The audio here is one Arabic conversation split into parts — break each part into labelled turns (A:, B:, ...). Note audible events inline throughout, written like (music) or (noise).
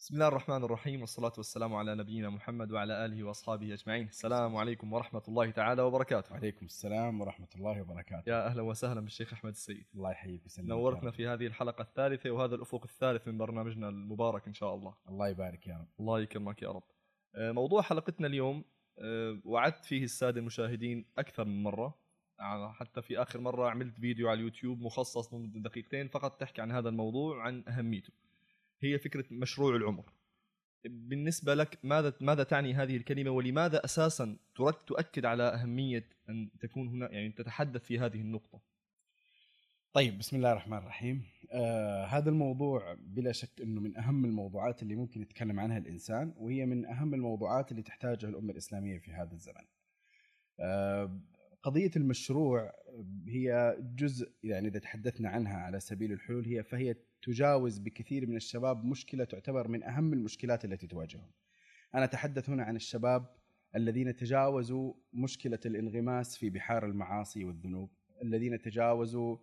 A: بسم الله الرحمن الرحيم والصلاة والسلام على نبينا محمد وعلى آله وأصحابه أجمعين. السلام عليكم ورحمة الله تعالى وبركاته.
B: وعليكم السلام ورحمة الله وبركاته.
A: يا أهلا وسهلا بالشيخ أحمد السيد.
B: الله يحييك ويسلمك
A: نورتنا في هذه الحلقة الثالثة وهذا الأفق الثالث من برنامجنا المبارك إن شاء الله.
B: الله يبارك يا رب.
A: الله يكرمك يا رب. آه، موضوع حلقتنا اليوم آه، وعدت فيه السادة المشاهدين أكثر من مرة. آه، حتى في آخر مرة عملت فيديو على اليوتيوب مخصص من دقيقتين فقط تحكي عن هذا الموضوع عن أهميته. هي فكرة مشروع العمر. بالنسبة لك ماذا ماذا تعني هذه الكلمة ولماذا أساسا ترك تؤكد على أهمية أن تكون هنا يعني تتحدث في هذه النقطة؟
B: طيب بسم الله الرحمن الرحيم. آه هذا الموضوع بلا شك إنه من أهم الموضوعات اللي ممكن يتكلم عنها الإنسان وهي من أهم الموضوعات اللي تحتاجها الأمة الإسلامية في هذا الزمن. آه قضية المشروع هي جزء يعني إذا تحدثنا عنها على سبيل الحلول هي فهي تجاوز بكثير من الشباب مشكلة تعتبر من أهم المشكلات التي تواجههم. أنا أتحدث هنا عن الشباب الذين تجاوزوا مشكلة الانغماس في بحار المعاصي والذنوب، الذين تجاوزوا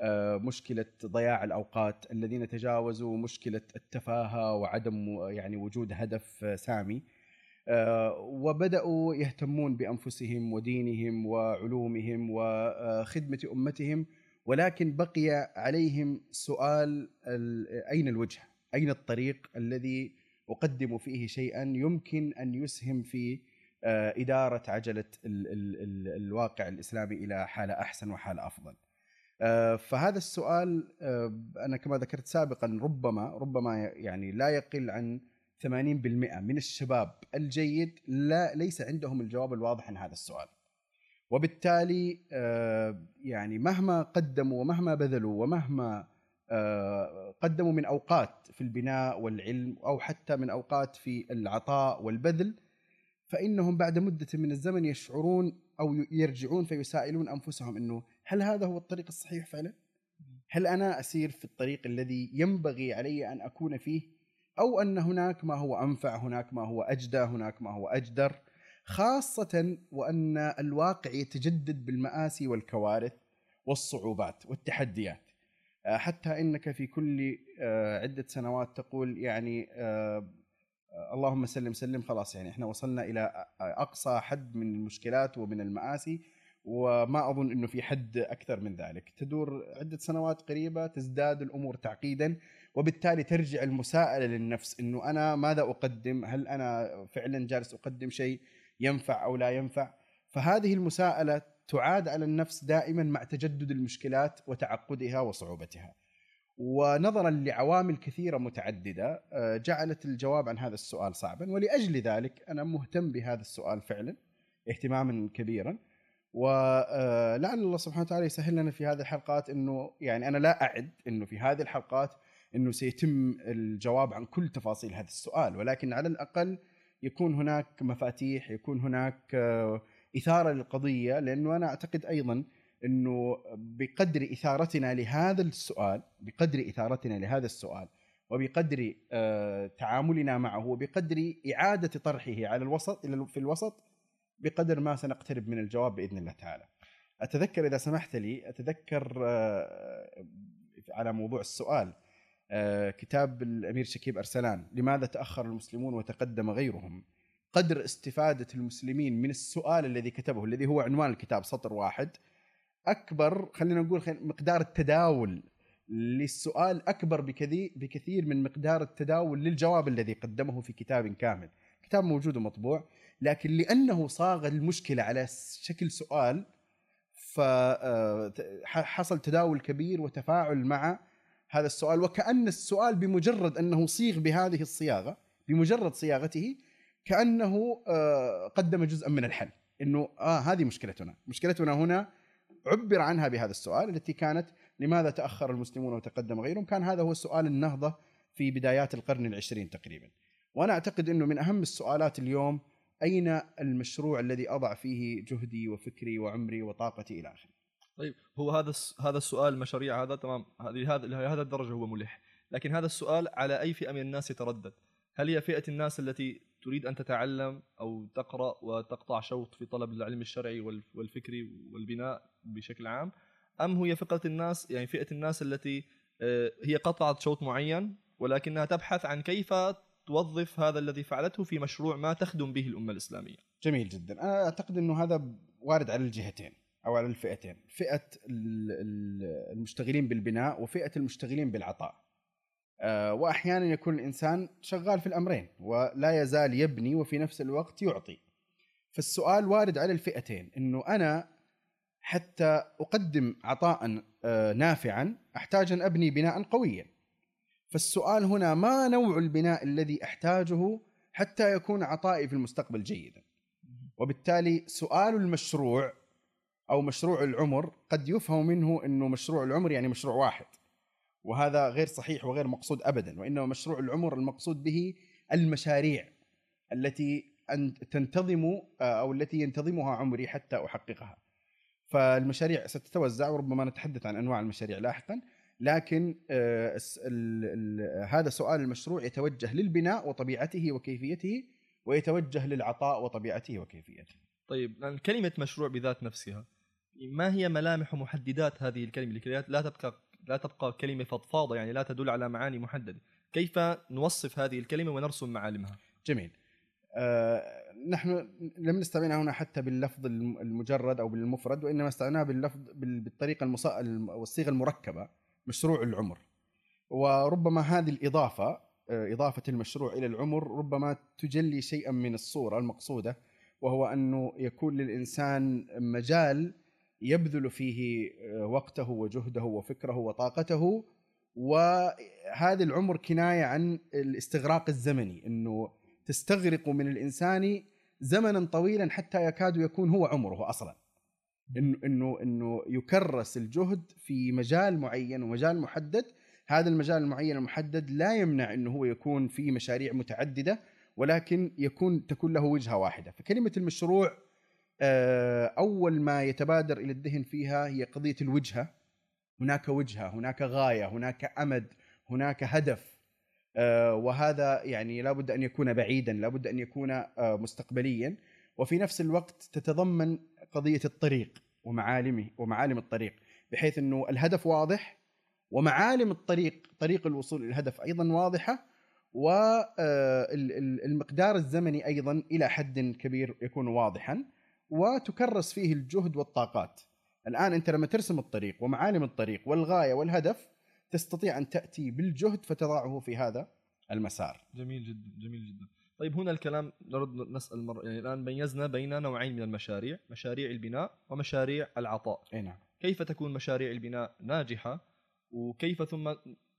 B: آه، مشكلة ضياع الأوقات، الذين تجاوزوا مشكلة التفاهة وعدم يعني وجود هدف سامي. آه، وبدأوا يهتمون بأنفسهم ودينهم وعلومهم وخدمة أمتهم ولكن بقي عليهم سؤال أين الوجهه؟ أين الطريق الذي أقدم فيه شيئا يمكن أن يسهم في آه، إدارة عجلة ال ال ال الواقع الإسلامي إلى حالة أحسن وحالة أفضل. آه، فهذا السؤال أنا كما ذكرت سابقا ربما ربما يعني لا يقل عن 80% من الشباب الجيد لا ليس عندهم الجواب الواضح عن هذا السؤال. وبالتالي آه، يعني مهما قدموا ومهما بذلوا ومهما آه، قدموا من أوقات في البناء والعلم أو حتى من أوقات في العطاء والبذل فإنهم بعد مدة من الزمن يشعرون أو يرجعون فيسائلون أنفسهم إنه هل هذا هو الطريق الصحيح فعلا؟ هل أنا أسير في الطريق الذي ينبغي علي أن أكون فيه؟ أو أن هناك ما هو أنفع، هناك ما هو أجدى، هناك ما هو أجدر، خاصة وأن الواقع يتجدد بالمآسي والكوارث والصعوبات والتحديات. آه، حتى إنك في كل آه، عدة سنوات تقول يعني آه، اللهم سلم سلم خلاص يعني إحنا وصلنا إلى أقصى حد من المشكلات ومن المآسي وما أظن أنه في حد أكثر من ذلك. تدور عدة سنوات قريبة تزداد الأمور تعقيدا وبالتالي ترجع المساءلة للنفس أنه أنا ماذا أقدم؟ هل أنا فعلا جالس أقدم شيء ينفع أو لا ينفع؟ فهذه المساءلة تعاد على النفس دائما مع تجدد المشكلات وتعقدها وصعوبتها. ونظرا لعوامل كثيرة متعددة آه، جعلت الجواب عن هذا السؤال صعبا ولأجل ذلك أنا مهتم بهذا السؤال فعلا اهتماما كبيرا. ولعل آه، الله سبحانه وتعالى يسهل لنا في هذه الحلقات إنه يعني أنا لا أعد إنه في هذه الحلقات إنه سيتم الجواب عن كل تفاصيل هذا السؤال ولكن على الأقل يكون هناك مفاتيح يكون هناك آه، إثارة للقضية لأنه أنا أعتقد أيضا إنه بقدر إثارتنا لهذا السؤال بقدر إثارتنا لهذا السؤال وبقدر آه، تعاملنا معه وبقدر إعادة طرحه على الوسط في الوسط بقدر ما سنقترب من الجواب بإذن الله تعالى. أتذكر إذا سمحت لي أتذكر آه، على موضوع السؤال كتاب الأمير شكيب أرسلان لماذا تأخر المسلمون وتقدم غيرهم؟ قدر استفادة المسلمين من السؤال الذي كتبه الذي هو عنوان الكتاب سطر واحد. أكبر خلينا نقول مقدار التداول للسؤال أكبر بكثير بكثير من مقدار التداول للجواب الذي قدمه في كتاب كامل. كتاب موجود ومطبوع لكن لأنه صاغ المشكلة على شكل سؤال فحصل آه، تداول كبير وتفاعل مع هذا السؤال. وكأن السؤال بمجرد أنه صيغ بهذه الصياغة بمجرد صياغته كأنه آه، قدم جزءا من الحل. أنه آه هذه مشكلتنا. مشكلتنا هنا عبر عنها بهذا السؤال التي كانت لماذا تأخر المسلمون وتقدم غيرهم؟ كان هذا هو سؤال النهضة في بدايات القرن العشرين تقريبا. وأنا أعتقد أنه من أهم السؤالات اليوم أين المشروع الذي أضع فيه جهدي وفكري وعمري وطاقتي إلى آخره؟
A: طيب هو هذا هذا السؤال المشاريع هذا تمام هذه هذا لهذا الدرجة هو ملح. لكن هذا السؤال على أي فئة من الناس يتردد؟ هل هي فئة الناس التي تريد أن تتعلم أو تقرأ وتقطع شوط في طلب العلم الشرعي والفكري والبناء بشكل عام؟ أم هي فئه الناس يعني فئة الناس التي آه، هي قطعت شوط معين ولكنها تبحث عن كيف توظف هذا الذي فعلته في مشروع ما تخدم به الأمة الإسلامية؟
B: جميل جدا. أنا أعتقد إنه هذا وارد على الجهتين. أو على الفئتين فئة ال- ال- المشتغلين بالبناء وفئة المشتغلين بالعطاء. آه، واحيانا يكون الإنسان شغال في الأمرين ولا يزال يبني وفي نفس الوقت يعطي. فالسؤال وارد على الفئتين إنه أنا حتى أقدم عطاء آه، نافعا أحتاج أن أبني بناء قويا. فالسؤال هنا ما نوع البناء الذي أحتاجه حتى يكون عطائي في المستقبل جيدا؟ وبالتالي سؤال المشروع أو مشروع العمر قد يفهم منه إنه مشروع العمر يعني مشروع واحد وهذا غير صحيح وغير مقصود ابدا وإنما مشروع العمر المقصود به المشاريع التي أن تنتظم آه، أو التي ينتظمها عمري حتى أحققها. فالمشاريع ستتوزع وربما نتحدث عن أنواع المشاريع لاحقا لكن آه، هذا سؤال المشروع يتوجه للبناء وطبيعته وكيفيته ويتوجه للعطاء وطبيعته وكيفيته.
A: طيب كلمة مشروع بذات نفسها ما هي ملامح ومحددات هذه الكلمة؟ لكي لا تبقى لا تبقى كلمة فضفاضة يعني لا تدل على معاني محددة. كيف نوصف هذه الكلمة ونرسم معالمها؟
B: جميل. آه نحن لم نستعملها هنا حتى باللفظ الم- المجرد أو بالمفرد وإنما استعملناها باللفظ بال- بالطريقة المص... الم- والصيغة المركبة مشروع العمر. وربما هذه الإضافة آه إضافة المشروع إلى العمر ربما تجلي شيئا من الصورة المقصودة وهو أنه يكون للإنسان مجال يبذل فيه آه، وقته وجهده وفكره وطاقته وهذا العمر كناية عن الاستغراق الزمني إنه تستغرق من الإنسان زمنا طويلا حتى يكاد يكون هو عمره أصلا. انه إنه إنه يكرس الجهد في مجال معين ومجال محدد. هذا المجال المعين المحدد لا يمنع إنه هو يكون في مشاريع متعددة ولكن يكون تكون له وجهة واحدة. فكلمة المشروع أول ما يتبادر إلى الذهن فيها هي قضية الوجهة. هناك وجهة هناك غاية هناك أمد هناك هدف. آه، وهذا يعني لابد أن يكون بعيدا لابد أن يكون آه، مستقبليا. وفي نفس الوقت تتضمن قضية الطريق ومعالمه ومعالم الطريق بحيث إنه الهدف واضح ومعالم الطريق طريق الوصول إلى الهدف أيضا واضحة. والمقدار الزمني أيضا إلى حد كبير يكون واضحا. وتكرس فيه الجهد والطاقات. الآن أنت لما ترسم الطريق ومعالم الطريق والغاية والهدف تستطيع أن تأتي بالجهد فتضعه في هذا المسار.
A: جميل جدا جميل جدا. طيب هنا الكلام نرد نسأل مر... يعني الآن ميزنا بين نوعين من المشاريع مشاريع البناء ومشاريع العطاء.
B: أي نعم.
A: كيف تكون مشاريع البناء ناجحة؟ وكيف ثم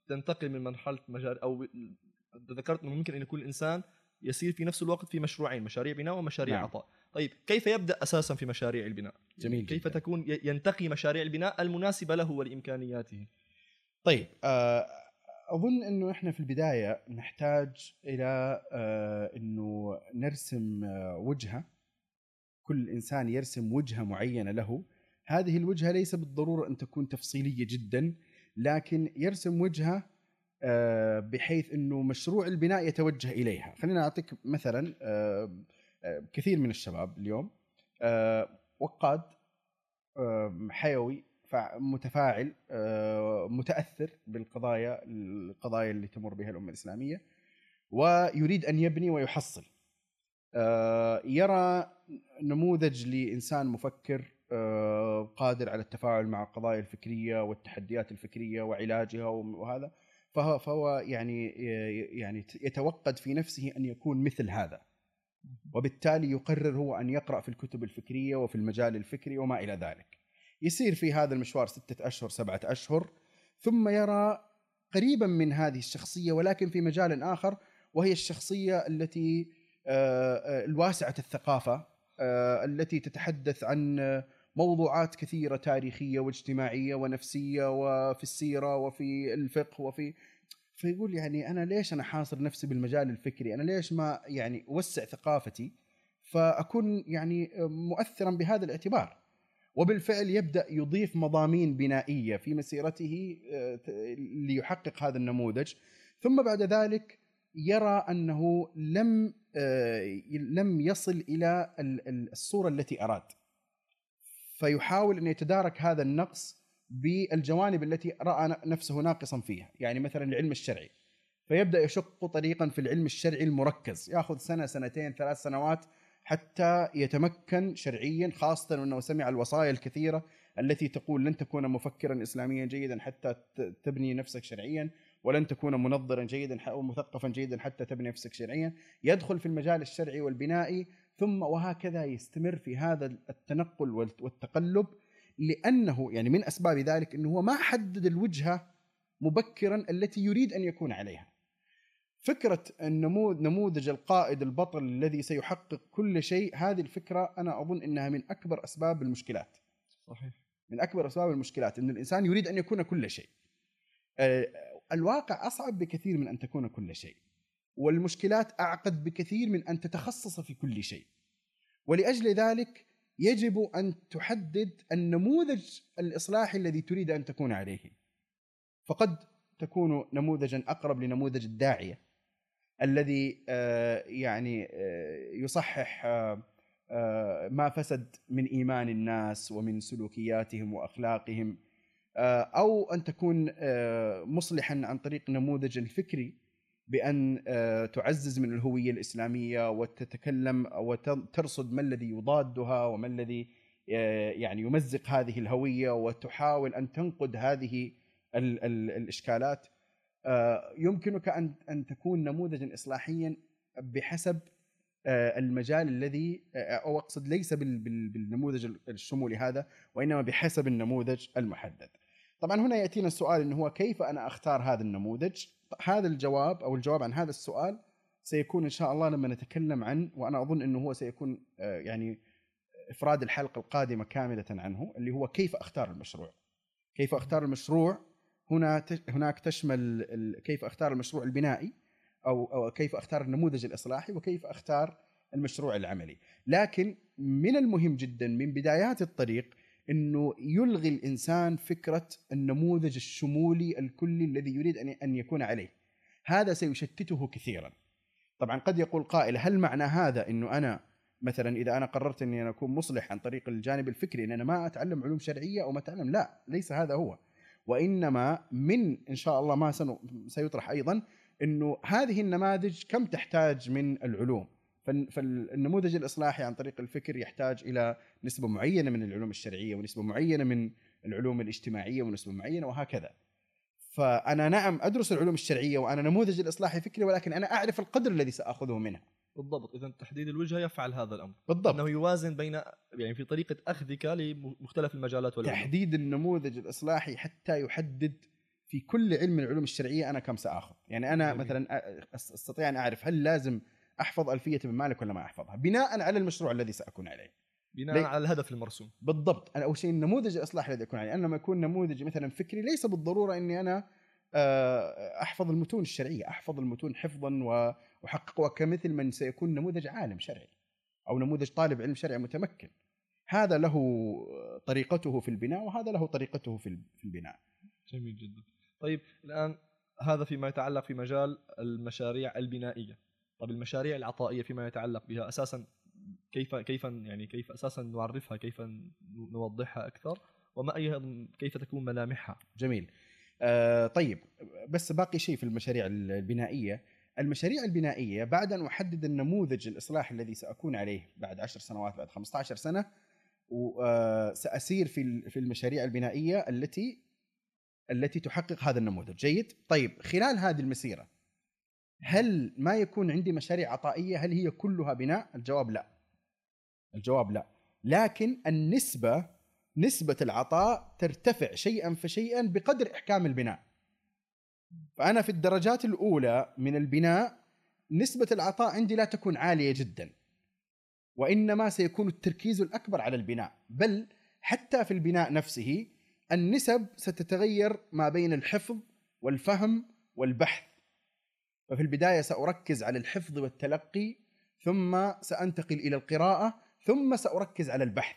A: تنتقل من مرحلة مشاريع أو ذكرت إنه ممكن إن يكون الانسان يسير في نفس الوقت في مشروعين مشاريع بناء ومشاريع.
B: نعم.
A: عطاء. طيب كيف يبدأ أساسا في مشاريع البناء؟
B: جميل
A: كيف
B: جداً.
A: تكون ينتقي مشاريع البناء المناسبة له ولإمكانياته؟
B: طيب آه، أظن إنه إحنا في البداية نحتاج إلى آه، إنه نرسم آه، وجهة. كل إنسان يرسم وجهة معينة له. هذه الوجهة ليس بالضرورة أن تكون تفصيلية جدا لكن يرسم وجهة بحيث إنه مشروع البناء يتوجه إليها. خلينا أعطيك مثلا كثير من الشباب اليوم آه، وقاد آه، حيوي متفاعل آه، متأثر بالقضايا القضايا اللي تمر بها الأمة الإسلامية ويريد أن يبني ويحصل. يرى نموذج لإنسان مفكر قادر على التفاعل مع القضايا الفكرية والتحديات الفكرية وعلاجها وهذا فهو يعني يعني يتوقد في نفسه أن يكون مثل هذا. وبالتالي يقرر هو أن يقرأ في الكتب الفكرية وفي المجال الفكري وما إلى ذلك. يسير في هذا المشوار ستة أشهر سبعة أشهر ثم يرى قريبا من هذه الشخصية ولكن في مجال آخر وهي الشخصية التي آه، آه، الواسعة الثقافة آه، التي تتحدث عن موضوعات كثيرة تاريخية واجتماعية ونفسية وفي السيرة وفي الفقه وفي فيقول يعني أنا ليش أنا حاصر نفسي بالمجال الفكري؟ أنا ليش ما يعني أوسع ثقافتي فأكون يعني مؤثرا بهذا الاعتبار؟ وبالفعل يبدأ يضيف مضامين بنائية في مسيرته آه، ليحقق هذا النموذج. ثم بعد ذلك يرى أنه لم آه، لم يصل إلى ال- ال- الصورة التي أراد. فيحاول أن يتدارك هذا النقص بالجوانب التي رأى نفسه ناقصا فيها يعني مثلا العلم الشرعي. فيبدأ يشق طريقا في العلم الشرعي المركز يأخذ سنة سنتين ثلاث سنوات حتى يتمكن شرعيا خاصه أنه سمع الوصايا الكثيرة التي تقول لن تكون مفكرا اسلاميا جيدا حتى تبني نفسك شرعيا ولن تكون منظرا جيدا أو مثقفا جيدا حتى تبني نفسك شرعيا. يدخل في المجال الشرعي والبنائي ثم وهكذا يستمر في هذا التنقل والت- والتقلب لأنه يعني من أسباب ذلك إنه هو ما حدد الوجهة مبكرا التي يريد أن يكون عليها. فكرة النمو- نموذج القائد البطل الذي سيحقق كل شيء هذه الفكرة أنا أظن إنها من أكبر أسباب المشكلات.
A: صحيح
B: من أكبر أسباب المشكلات إن الإنسان يريد أن يكون كل شيء. آه، الواقع أصعب بكثير من أن تكون كل شيء. والمشكلات أعقد بكثير من أن تتخصص في كل شيء. ولأجل ذلك يجب أن تحدد النموذج الإصلاحي الذي تريد أن تكون عليه. فقد تكون نموذجا أقرب لنموذج الداعية الذي آه، يعني آه، يصحح آه، ما فسد من إيمان الناس ومن سلوكياتهم وأخلاقهم آه، أو أن تكون مصلحا عن طريق نموذج الفكري بأن آه، تعزز من الهوية الإسلامية وتتكلم وترصد ما الذي يضادها وما الذي آه، يعني يمزق هذه الهوية وتحاول أن تنقد هذه ال- ال- الإشكالات آه، يمكنك أن أن تكون نموذجا اصلاحيا بحسب المجال الذي أو أقصد ليس بال- بال- بالنموذج الشمولي هذا وإنما بحسب النموذج المحدد. طبعا هنا يأتينا السؤال إنه هو كيف أنا أختار هذا النموذج؟ هذا الجواب أو الجواب عن هذا السؤال سيكون إن شاء الله لما نتكلم عن وأنا أظن إنه هو سيكون آه، يعني إفراد الحلقة القادمة كاملة عنه اللي هو كيف أختار المشروع. كيف أختار المشروع هنا هناك تشمل كيف أختار المشروع البنائي أو كيف أختار النموذج الإصلاحي وكيف أختار المشروع العملي لكن من المهم جدا من بدايات الطريق إنه يلغي الإنسان فكرة النموذج الشمولي الكلي الذي يريد ان يكون عليه. هذا سيشتته كثيرا. طبعا قد يقول قائل هل معنى هذا إنه أنا مثلا إذا أنا قررت إني أنا أكون مصلح عن طريق الجانب الفكري ان أنا ما أتعلم علوم شرعية أو ما أتعلم؟ لا ليس هذا هو. وإنما من إن شاء الله ما سيطرح أيضا إنه هذه النماذج كم تحتاج من العلوم؟ فالنموذج الإصلاحي عن طريق الفكر يحتاج إلى نسبة معينة من العلوم الشرعية ونسبة معينة من العلوم الاجتماعية ونسبة معينة وهكذا. فأنا نعم أدرس العلوم الشرعية وأنا نموذج الإصلاحي فكري ولكن أنا أعرف القدر الذي سأخذه منها
A: بالضبط. اذا تحديد الوجهة يفعل هذا الأمر.
B: بالضبط.
A: إنه يوازن بين يعني في طريقة أخذك لمختلف المجالات والعلوم.
B: تحديد النموذج الإصلاحي حتى يحدد في كل علم من العلوم الشرعية أنا كم سأخذ، يعني أنا
A: جميل.
B: مثلا أستطيع أن أعرف هل لازم أحفظ ألفية ابن مالك ولا ما أحفظها، بناء على المشروع الذي سأكون عليه.
A: بناء
B: ليه؟
A: على الهدف المرسوم
B: بالضبط، أنا أول شيء النموذج الاصلاحي الذي أكون عليه، أنا لما يكون نموذجي مثلا فكري ليس بالضرورة إني أنا آه، أحفظ المتون الشرعية، أحفظ المتون حفظا وأحققها كمثل من سيكون نموذج عالم شرعي أو نموذج طالب علم شرعي متمكن. هذا له طريقته في البناء وهذا له طريقته في في البناء.
A: جميل جدا طيب الآن هذا فيما يتعلق في مجال المشاريع البنائية طيب المشاريع العطائية فيما يتعلق بها أساسا كيف كيف يعني كيف أساسا نعرفها كيف نوضحها أكثر وما أيضا كيف تكون ملامحها.
B: جميل. آه طيب بس باقي شيء في المشاريع البنائية. المشاريع البنائية بعد أن أحدد النموذج الاصلاحي الذي سأكون عليه بعد 10 سنوات بعد 15 سنة وساسير في في المشاريع البنائية التي التي تحقق هذا النموذج. جيد؟ طيب خلال هذه المسيرة هل ما يكون عندي مشاريع عطائية؟ هل هي كلها بناء؟ الجواب لا. الجواب لا. لكن النسبة نسبة العطاء ترتفع شيئا فشيئا بقدر إحكام البناء. فأنا في الدرجات الأولى من البناء نسبة العطاء عندي لا تكون عالية جدا. وإنما سيكون التركيز الأكبر على البناء. بل حتى في البناء نفسه النسب ستتغير ما بين الحفظ والفهم والبحث. ففي البداية سأركز على الحفظ والتلقي ثم سأنتقل إلى القراءة ثم سأركز على البحث.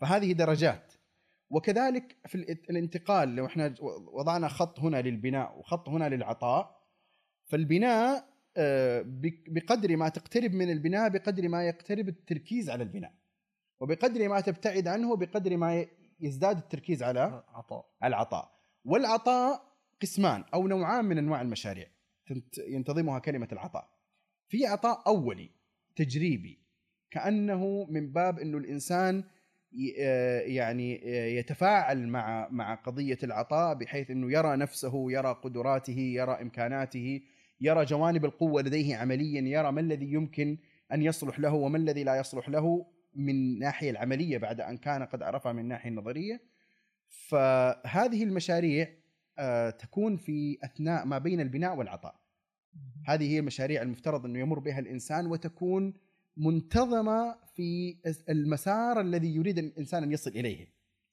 B: فهذه درجات. وكذلك في الانتقال لو إحنا وضعنا خط هنا للبناء وخط هنا للعطاء فالبناء بقدر ما تقترب من البناء بقدر ما يقترب التركيز على البناء. وبقدر ما تبتعد عنه بقدر ما يزداد التركيز على
A: عطاء
B: العطاء. والعطاء قسمان أو نوعان من أنواع المشاريع. ينتظمها كلمة العطاء. في عطاء أولي تجريبي. كأنه من باب إنه الإنسان آه، يعني آه، يتفاعل مع مع قضية العطاء بحيث إنه يرى نفسه يرى قدراته يرى إمكاناته يرى جوانب القوة لديه عمليا يرى ما الذي يمكن أن يصلح له وما الذي لا يصلح له من الناحيه العملية بعد أن كان قد عرفها من الناحيه النظريه فهذه المشاريع تكون في أثناء ما بين البناء والعطاء. هذه هي المشاريع المفترض أنه يمر بها الإنسان وتكون منتظمة في المسار الذي يريد الإنسان أن يصل إليه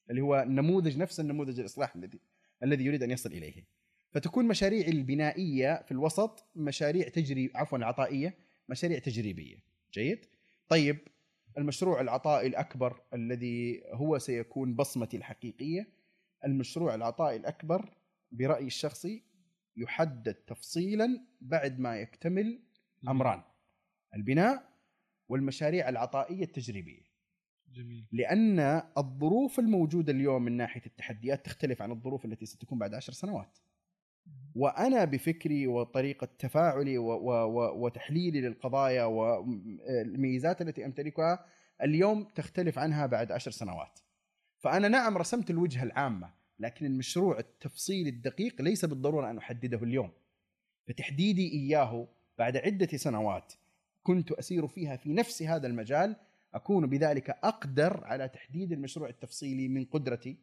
B: اللي هو النموذج نفس النموذج الإصلاح الذي الذي يريد أن يصل إليه. فتكون مشاريع البنائية في الوسط مشاريع تجري عفوا العطائيه مشاريع تجريبية. جيد؟ طيب المشروع العطائي الأكبر الذي هو سيكون بصمتي الحقيقية المشروع العطائي الأكبر برأيي الشخصي يحدد تفصيلا بعد ما يكتمل أمران. البناء والمشاريع العطائية التجريبية.
A: جميل.
B: لأن الظروف الموجودة اليوم من ناحية التحديات تختلف عن الظروف التي ستكون بعد عشر سنوات. وأنا بفكري وطريقة تفاعلي و- و- و- وتحليلي للقضايا والميزات التي أمتلكها اليوم تختلف عنها بعد عشر سنوات. فأنا نعم رسمت الوجهة العامة. لكن المشروع التفصيلي الدقيق ليس بالضرورة أن أحدده اليوم. فتحديدي إياه بعد عدة سنوات كنت أسير فيها في نفس هذا المجال أكون بذلك أقدر على تحديد المشروع التفصيلي من قدرتي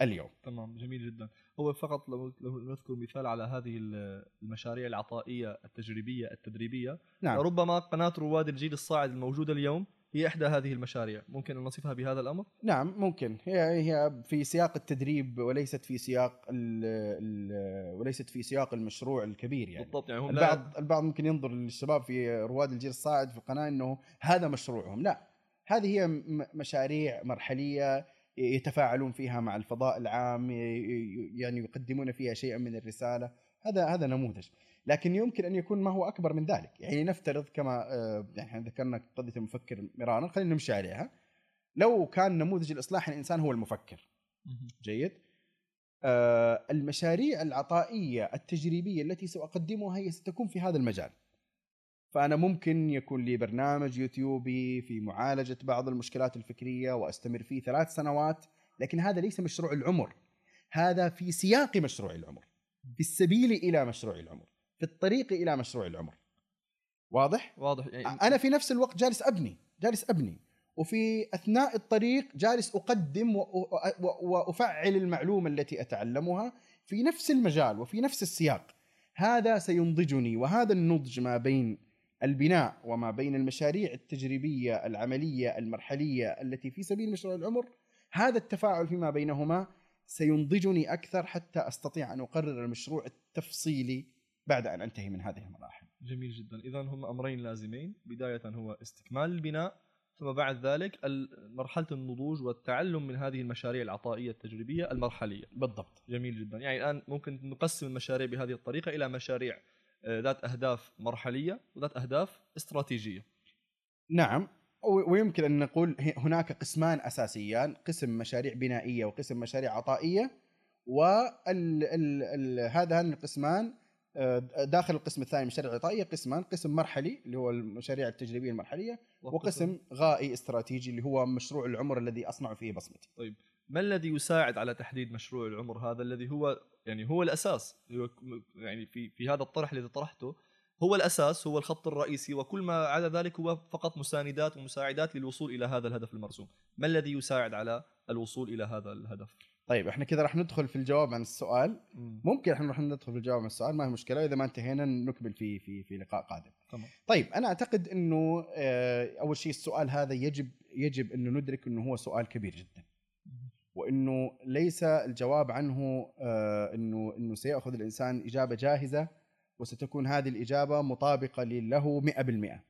B: اليوم.
A: تمام جميل جدا. هو فقط لو لو نذكر مثال على هذه ال- المشاريع العطائية التجريبية التدريبية.
B: نعم.
A: ربما قناة رواد الجيل الصاعد الموجودة اليوم هي إحدى هذه المشاريع. ممكن ان نصفها بهذا الأمر؟
B: نعم ممكن. هي هي في سياق التدريب وليست في سياق ال ال وليست في سياق المشروع الكبير يعني.
A: بالضبط. يعني هم لا-
B: البعض البعض ممكن ينظر للشباب في رواد الجيل الصاعد في القناه إنه هذا مشروعهم. لا هذه هي مشاريع مرحلية يتفاعلون فيها مع الفضاء العام يعني يقدمون فيها شيئا من الرسالة. هذا هذا نموذج. لكن يمكن أن يكون ما هو أكبر من ذلك. يعني نفترض كما آه، يعني إحنا ذكرنا قضية المفكر مرارا خلينا نمشي عليها. لو كان نموذج الإصلاح الإنسان هو المفكر. جيد؟ آه، المشاريع العطائية التجريبية التي سأقدمها هي ستكون في هذا المجال. فأنا ممكن يكون لي برنامج يوتيوبي في معالجة بعض المشكلات الفكرية وأستمر فيه ثلاث سنوات لكن هذا ليس مشروع العمر. هذا في سياق مشروع العمر في السبيل إلى مشروع العمر. في الطريق إلى مشروع العمر. واضح؟
A: واضح. يعني
B: أنا في نفس الوقت جالس أبني جالس أبني. وفي أثناء الطريق جالس أقدم وأفعل المعلومة التي أتعلمها في نفس المجال وفي نفس السياق. هذا سينضجني وهذا النضج ما بين البناء وما بين المشاريع التجريبية العملية المرحلية التي في سبيل مشروع العمر هذا التفاعل فيما بينهما سينضجني أكثر حتى أستطيع أن أقرر المشروع التفصيلي بعد أن أنتهي من هذه المراحل.
A: جميل جدا. اذا هم أمرين لازمين. بداية هو استكمال البناء ثم بعد ذلك مرحلة النضوج والتعلم من هذه المشاريع العطائية التجريبية المرحلية.
B: بالضبط.
A: جميل جدا. يعني الآن ممكن نقسم المشاريع بهذه الطريقة إلى مشاريع آه، ذات أهداف مرحلية وذات أهداف استراتيجييه
B: نعم. ويمكن أن نقول هناك قسمان أساسيان قسم مشاريع بنائية وقسم مشاريع عطائية وال ال ال هذان القسمان داخل القسم الثاني مشاريع عطائيه قسمان قسم مرحلي اللي هو المشاريع التجريبية المرحلية وقسم غائي استراتيجي اللي هو مشروع العمر الذي أصنع فيه بصمتي.
A: ما الذي يساعد على تحديد مشروع العمر هذا الذي هو يعني هو الأساس؟ يعني في في هذا الطرح الذي طرحته هو الأساس هو الخط الرئيسي وكل ما عدا ذلك هو فقط مساندات ومساعدات للوصول إلى هذا الهدف المرسوم. ما الذي يساعد على الوصول إلى هذا الهدف؟
B: طيب إحنا كذا راح ندخل في الجواب عن السؤال. ممكن إحنا راح ندخل في الجواب عن السؤال ما هي مشكلة. إذا ما انتهينا نكمل في في في لقاء قادم.
A: تمام.
B: طيب أنا أعتقد إنه آه، أول شيء السؤال هذا يجب يجب إنه ندرك إنه هو سؤال كبير جدا. وإنه ليس الجواب عنه آه، إنه إنه سيأخذ الإنسان إجابة جاهزة وستكون هذه الإجابة مطابقة له 100%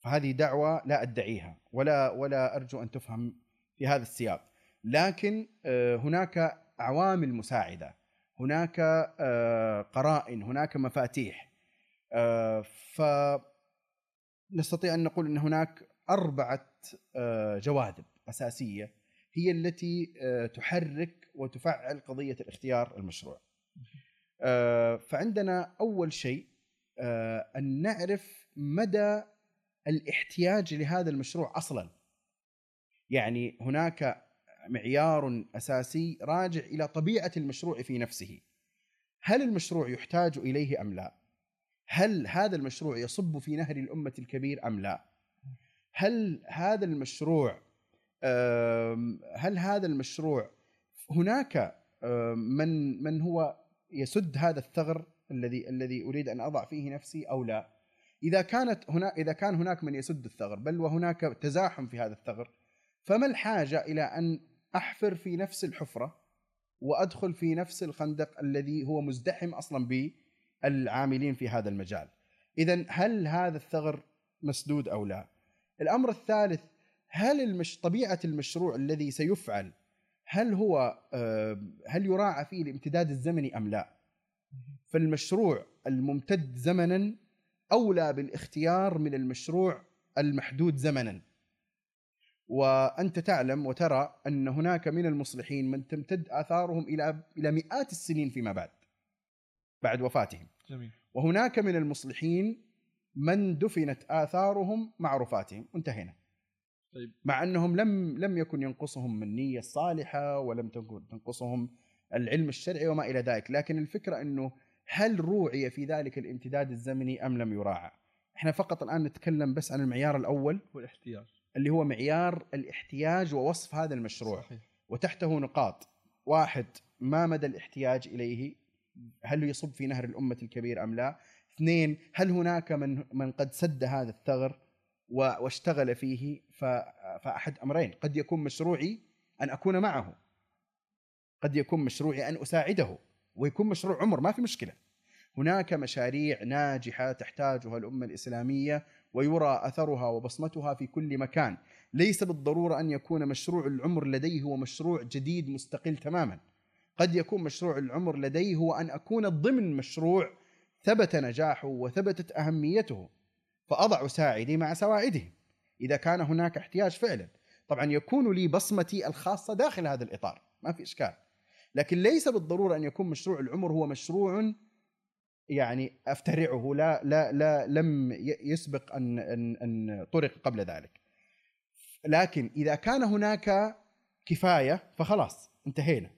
B: فهذه دعوة لا أدعيها ولا ولا أرجو أن تفهم في هذا السياق. لكن آه، هناك عوامل مساعدة هناك آه، قرائن هناك مفاتيح آه، ف نستطيع أن نقول أن هناك أربعة جواذب أساسية هي التي تحرك وتفعل قضية الاختيار المشروع. فعندنا أول شيء أن نعرف مدى الاحتياج لهذا المشروع أصلا يعني هناك معيار أساسي راجع إلى طبيعة المشروع في نفسه. هل المشروع يحتاج إليه أم لا؟ هل هذا المشروع يصب في نهر الأمة الكبير أم لا؟ هل هذا المشروع هل هذا المشروع هناك من من هو يسد هذا الثغر الذي الذي أريد أن أضع فيه نفسي أو لا؟ إذا كانت هنا إذا كان هناك من يسد الثغر بل وهناك تزاحم في هذا الثغر فما الحاجة إلى أن أحفر في نفس الحفرة وأدخل في نفس الخندق الذي هو مزدحم أصلا بالعاملين في هذا المجال. اذا هل هذا الثغر مسدود أو لا؟ الأمر الثالث هل المش... طبيعة المشروع الذي سيفعل هل هو آه، هل يراعى فيه الامتداد الزمني أم لا؟ فالمشروع الممتد زمنا أولى بالاختيار من المشروع المحدود زمنا. وأنت تعلم وترى أن هناك من المصلحين من تمتد آثارهم إلى إلى مئات السنين فيما بعد بعد وفاتهم.
A: جميل.
B: وهناك من المصلحين من دفنت آثارهم مع رفاتهم. انتهينا.
A: طيب.
B: مع أنهم لم لم يكن ينقصهم النيه الصالحه ولم تكن تنقصهم العلم الشرعي وما إلى ذلك. لكن الفكرة إنه هل روعي في ذلك الامتداد الزمني أم لم يراعى؟ إحنا فقط الآن نتكلم بس عن المعيار الأول.
A: والاحتياج.
B: اللي هو معيار الاحتياج ووصف هذا المشروع.
A: صحيح.
B: وتحته نقاط. واحد ما مدى الاحتياج إليه؟ هل يصب في نهر الأمة الكبير أم لا؟ اثنين هل هناك من من قد سد هذا الثغر واشتغل فيه؟ فأحد أمرين. قد يكون مشروعي أن أكون معه. قد يكون مشروعي أن أساعده. ويكون مشروع عمر ما في مشكلة. هناك مشاريع ناجحة تحتاجها الأمة الإسلامية ويرى أثرها وبصمتها في كل مكان. ليس بالضرورة أن يكون مشروع العمر لديه هو مشروع جديد مستقل تماما. قد يكون مشروع العمر لديه هو أن أكون ضمن مشروع ثبت نجاحه وثبتت أهميته فأضع ساعدي مع سوائده. إذا كان هناك احتياج فعلا. طبعا يكون لي بصمتي الخاصة داخل هذا الإطار ما في إشكال. لكن ليس بالضرورة أن يكون مشروع العمر هو مشروع يعني أفترعه لا لا لا لم يسبق أن أن أن طرق قبل ذلك. لكن إذا كان هناك كفاية فخلاص انتهينا.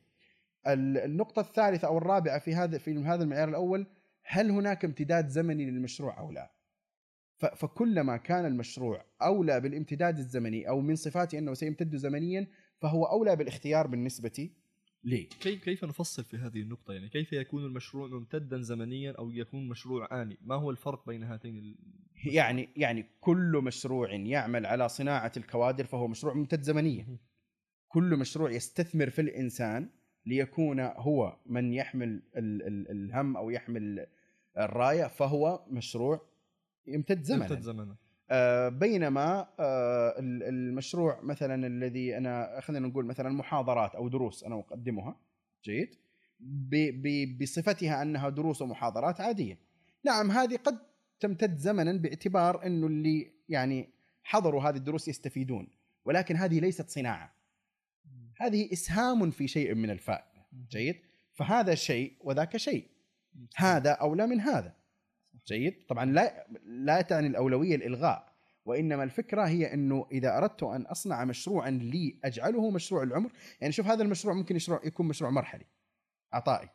B: ال- النقطة الثالثة أو الرابعة في هذا في هذا المعيار الأول هل هناك امتداد زمني للمشروع أو لا؟ فكلما كان المشروع أولى بالامتداد الزمني أو من صفاته أنه سيمتد زمنيا فهو أولى بالاختيار بالنسبة لي
A: كيف كيف نفصل في هذه النقطة؟ يعني كيف يكون المشروع ممتدا زمنيا أو يكون مشروع آني ما هو الفرق بين هاتين ال...
B: يعني يعني كل مشروع يعمل على صناعة الكوادر فهو مشروع ممتد زمنيا. كل مشروع يستثمر في الإنسان ليكون هو من يحمل ال ال الهم أو يحمل الراية فهو مشروع يمتد زمنا
A: يمتد زمنا
B: بينما آه، ال- المشروع مثلا الذي أنا خلينا نقول مثلا محاضرات أو دروس أنا أقدمها جيد بصفتها أنها دروس ومحاضرات عادية. نعم هذه قد تمتد زمنا باعتبار إنه اللي يعني حضروا هذه الدروس يستفيدون ولكن هذه ليست صناعة. هذه إسهام في شيء من الفائده جيد؟ فهذا شيء وذاك شيء. هذا أولى من هذا. جيد؟ طبعا لا لا تعني الأولوية الإلغاء وإنما الفكرة هي إنه إذا أردت أن أصنع مشروعا لي أجعله مشروع العمر. يعني شوف هذا المشروع ممكن يشروع يكون مشروع مرحلي عطائي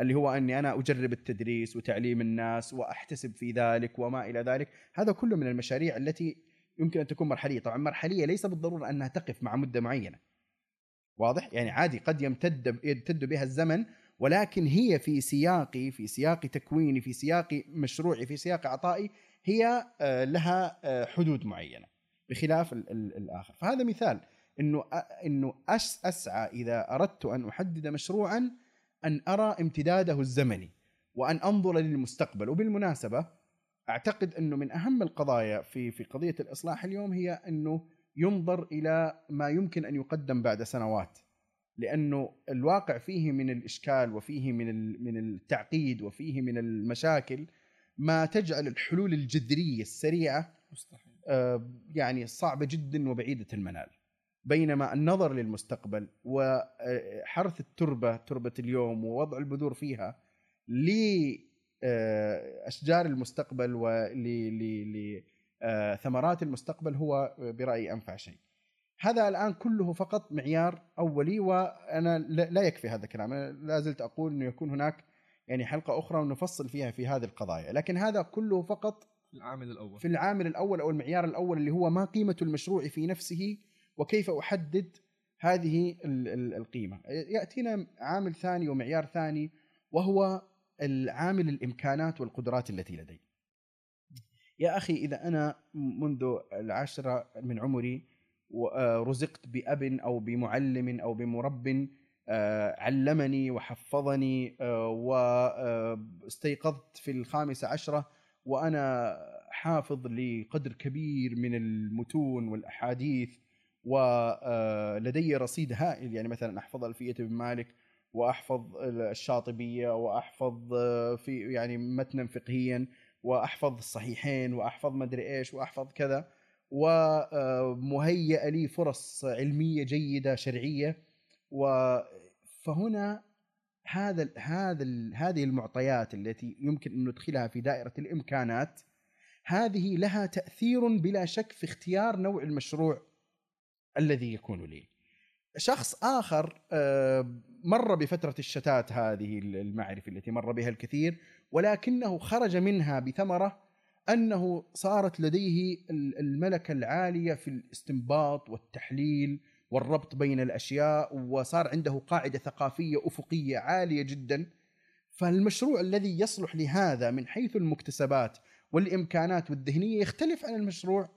B: اللي هو إني أنا أجرب التدريس وتعليم الناس وأحتسب في ذلك وما إلى ذلك. هذا كله من المشاريع التي يمكن أن تكون مرحلية. طبعا مرحلية ليس بالضرورة أنها تقف مع مدة معينة. واضح؟ يعني عادي قد يمتد يمتد بها الزمن ولكن هي في سياقي في سياق تكويني في سياق مشروعي في سياق عطائي هي آه، لها آه، حدود معينة بخلاف ال- ال- الآخر. فهذا مثال إنه إنه أسعى إذا أردت أن أحدد مشروعا أن أرى امتداده الزمني وأن أنظر للمستقبل. وبالمناسبة أعتقد إنه من أهم القضايا في في قضية الإصلاح اليوم هي إنه ينظر إلى ما يمكن أن يقدم بعد سنوات. لأنه الواقع فيه من الإشكال وفيه من من التعقيد وفيه من المشاكل ما تجعل الحلول الجذرية السريعة
A: مستحيل
B: آه، يعني صعبة جدا وبعيدة المنال بينما النظر للمستقبل وحرث التربة تربة اليوم ووضع البذور فيها لاشجار المستقبل ولثمرات المستقبل هو برأيي أنفع شيء. هذا الآن كله فقط معيار أولي وأنا لا يكفي هذا الكلام، أنا لا زلت أقول إنه يكون هناك يعني حلقة أخرى ونفصل فيها في هذه القضايا، لكن هذا كله فقط
A: العامل الأول
B: في العامل الأول أو المعيار الأول اللي هو ما قيمة المشروع في نفسه وكيف أحدد هذه القيمة. يأتينا عامل ثاني ومعيار ثاني وهو العامل الإمكانات والقدرات التي لدي. يا أخي إذا أنا منذ العشرة من عمري رزقت بأب أو بمعلم أو بمرب آه، علمني وحفظني آه، واستيقظت في الخامسة عشرة وأنا حافظ لقدر كبير من المتون والأحاديث ولدي رصيد هائل. يعني مثلا أحفظ ألفية بن مالك وأحفظ الشاطبية وأحفظ آه، في يعني متنا فقهيا وأحفظ الصحيحين وأحفظ مدري إيش وأحفظ كذا. ومهيئ لي فرص علمية جيدة شرعية و فهنا هذا هذا هذه المعطيات التي يمكن أن ندخلها في دائرة الإمكانات هذه لها تأثير بلا شك في اختيار نوع المشروع الذي يكون لي. شخص آخر آه، مر بفترة الشتات هذه المعرفة التي مر بها الكثير ولكنه خرج منها بثمرة أنه صارت لديه الملكة العالية في الاستنباط والتحليل والربط بين الأشياء وصار عنده قاعدة ثقافية أفقية عالية جدا. فالمشروع الذي يصلح لهذا من حيث المكتسبات والإمكانات والذهنية يختلف عن المشروع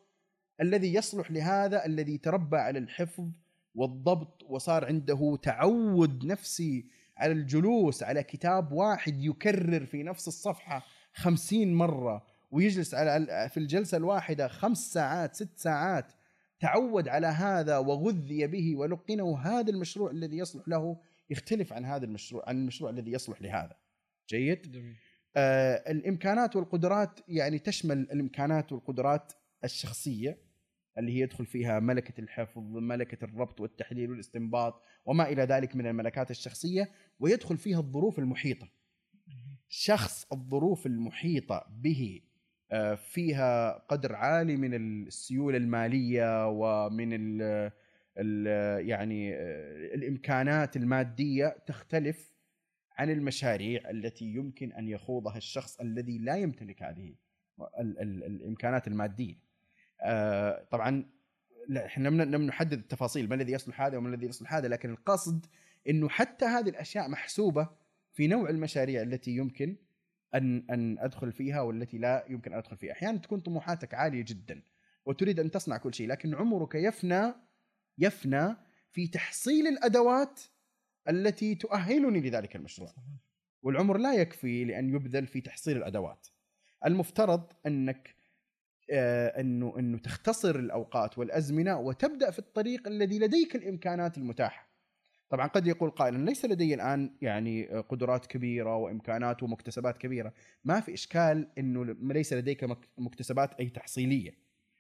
B: الذي يصلح لهذا الذي تربى على الحفظ والضبط وصار عنده تعود نفسي على الجلوس على كتاب واحد يكرر في نفس الصفحة خمسين مرة. ويجلس على في الجلسة الواحدة خمس ساعات ست ساعات تعود على هذا وغذي به ولقنه. هذا المشروع الذي يصلح له يختلف عن هذا المشروع عن المشروع الذي يصلح لهذا. جيد؟ جميل. آه الإمكانات والقدرات يعني تشمل الإمكانات والقدرات الشخصية اللي هي يدخل فيها ملكة الحفظ ملكة الربط والتحليل والاستنباط وما إلى ذلك من الملكات الشخصية ويدخل فيها الظروف المحيطة. شخص الظروف المحيطة به فيها قدر عالي من السيولة المالية ومن ال ال يعني آه، الإمكانات المادية تختلف عن المشاريع التي يمكن أن يخوضها الشخص الذي لا يمتلك هذه ال ال الإمكانات المادية. آه، طبعا إحنا لم نحدد التفاصيل ما الذي يصلح هذا وما الذي يصلح هذا لكن القصد إنه حتى هذه الأشياء محسوبة في نوع المشاريع التي يمكن أن أن أدخل فيها والتي لا يمكن أن أدخل فيها. أحيانا تكون طموحاتك عالية جدا وتريد أن تصنع كل شيء لكن عمرك يفنى يفنى في تحصيل الأدوات التي تؤهلني لذلك المشروع. والعمر لا يكفي لأن يبذل في تحصيل الأدوات. المفترض أنك آه أنه أنه تختصر الأوقات والأزمنة وتبدأ في الطريق الذي لديك الإمكانات المتاحة. طبعا قد يقول قائل ليس لدي الآن يعني قدرات كبيرة وإمكانات ومكتسبات كبيرة. ما في إشكال إنه ليس لديك مكتسبات أي تحصيلية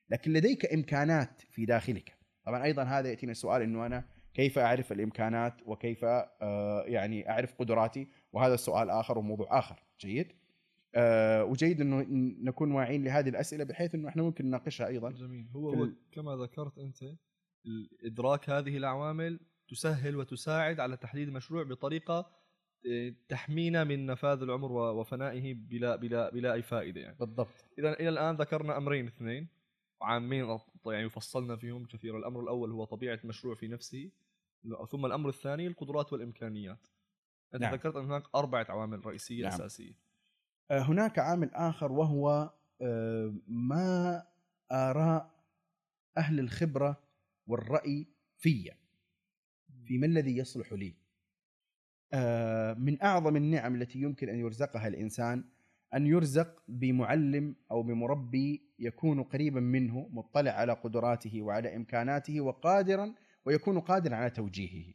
B: لكن لديك إمكانات في داخلك. طبعا أيضا هذا ياتينا السؤال إنه أنا كيف أعرف الإمكانات وكيف آه، يعني أعرف قدراتي؟ وهذا سؤال آخر وموضوع آخر. جيد؟ آه، وجيد إنه نكون واعيين لهذه الأسئلة بحيث إنه إحنا ممكن نناقشها أيضا.
A: جميل. هو, هو كما ذكرت أنت إدراك هذه العوامل تسهل وتساعد على تحديد المشروع بطريقة آه، تحمينا من نفاذ العمر وفنائه بلا بلا بلا أي فائدة يعني.
B: بالضبط.
A: اذا إلى الآن ذكرنا أمرين اثنين وعامين يعني فصلنا فيهم كثيرا الأمر الأول هو طبيعة المشروع في نفسه ثم الأمر الثاني القدرات والإمكانيات. أنت نعم. ذكرت أن هناك أربعة عوامل رئيسية نعم. أساسية.
B: آه، هناك عامل آخر وهو آه، ما آراء أهل الخبرة والرأي فيا. في ما الذي يصلح لي آه، من أعظم النعم التي يمكن أن يرزقها الإنسان أن يرزق بمعلم أو بمربي يكون قريبا منه مطلع على قدراته وعلى إمكاناته وقادرا ويكون قادرا على توجيهه.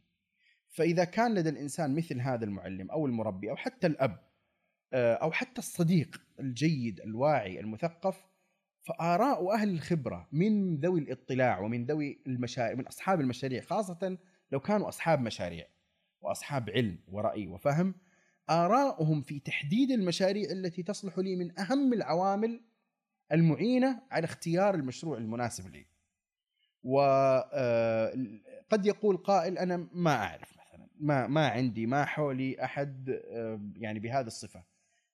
B: فإذا كان لدى الإنسان مثل هذا المعلم أو المربي أو حتى الأب آه، أو حتى الصديق الجيد الواعي المثقف فآراء أهل الخبرة من ذوي الاطلاع ومن ذوي المشاريع من أصحاب المشاريع خاصة لو كانوا أصحاب مشاريع وأصحاب علم ورأي وفهم آراؤهم في تحديد المشاريع التي تصلح لي من أهم العوامل المعينة على اختيار المشروع المناسب لي. وقد يقول قائل أنا ما أعرف مثلا ما, ما عندي ما حولي أحد آه، يعني بهذه الصفة.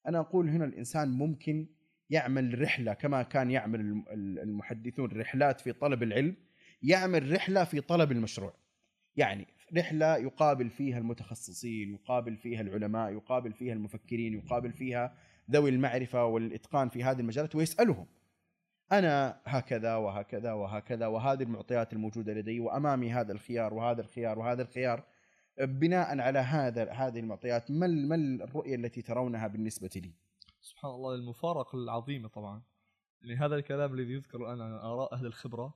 B: أنا أقول هنا الإنسان ممكن يعمل رحلة كما كان يعمل المحدثون رحلات في طلب العلم يعمل رحلة في طلب المشروع. يعني رحلة يقابل فيها المتخصصين يقابل فيها العلماء يقابل فيها المفكرين يقابل فيها ذوي المعرفة والإتقان في هذه المجالات ويسألهم. أنا هكذا وهكذا وهكذا وهذه المعطيات الموجودة لدي وأمامي هذا الخيار وهذا الخيار وهذا الخيار. بناء على هذا هذه المعطيات ما ما الرؤية التي ترونها بالنسبة لي؟
A: سبحان الله المفارقة العظيمة طبعا. يعني هذا الكلام الذي يذكر الآن عن آراء أهل الخبرة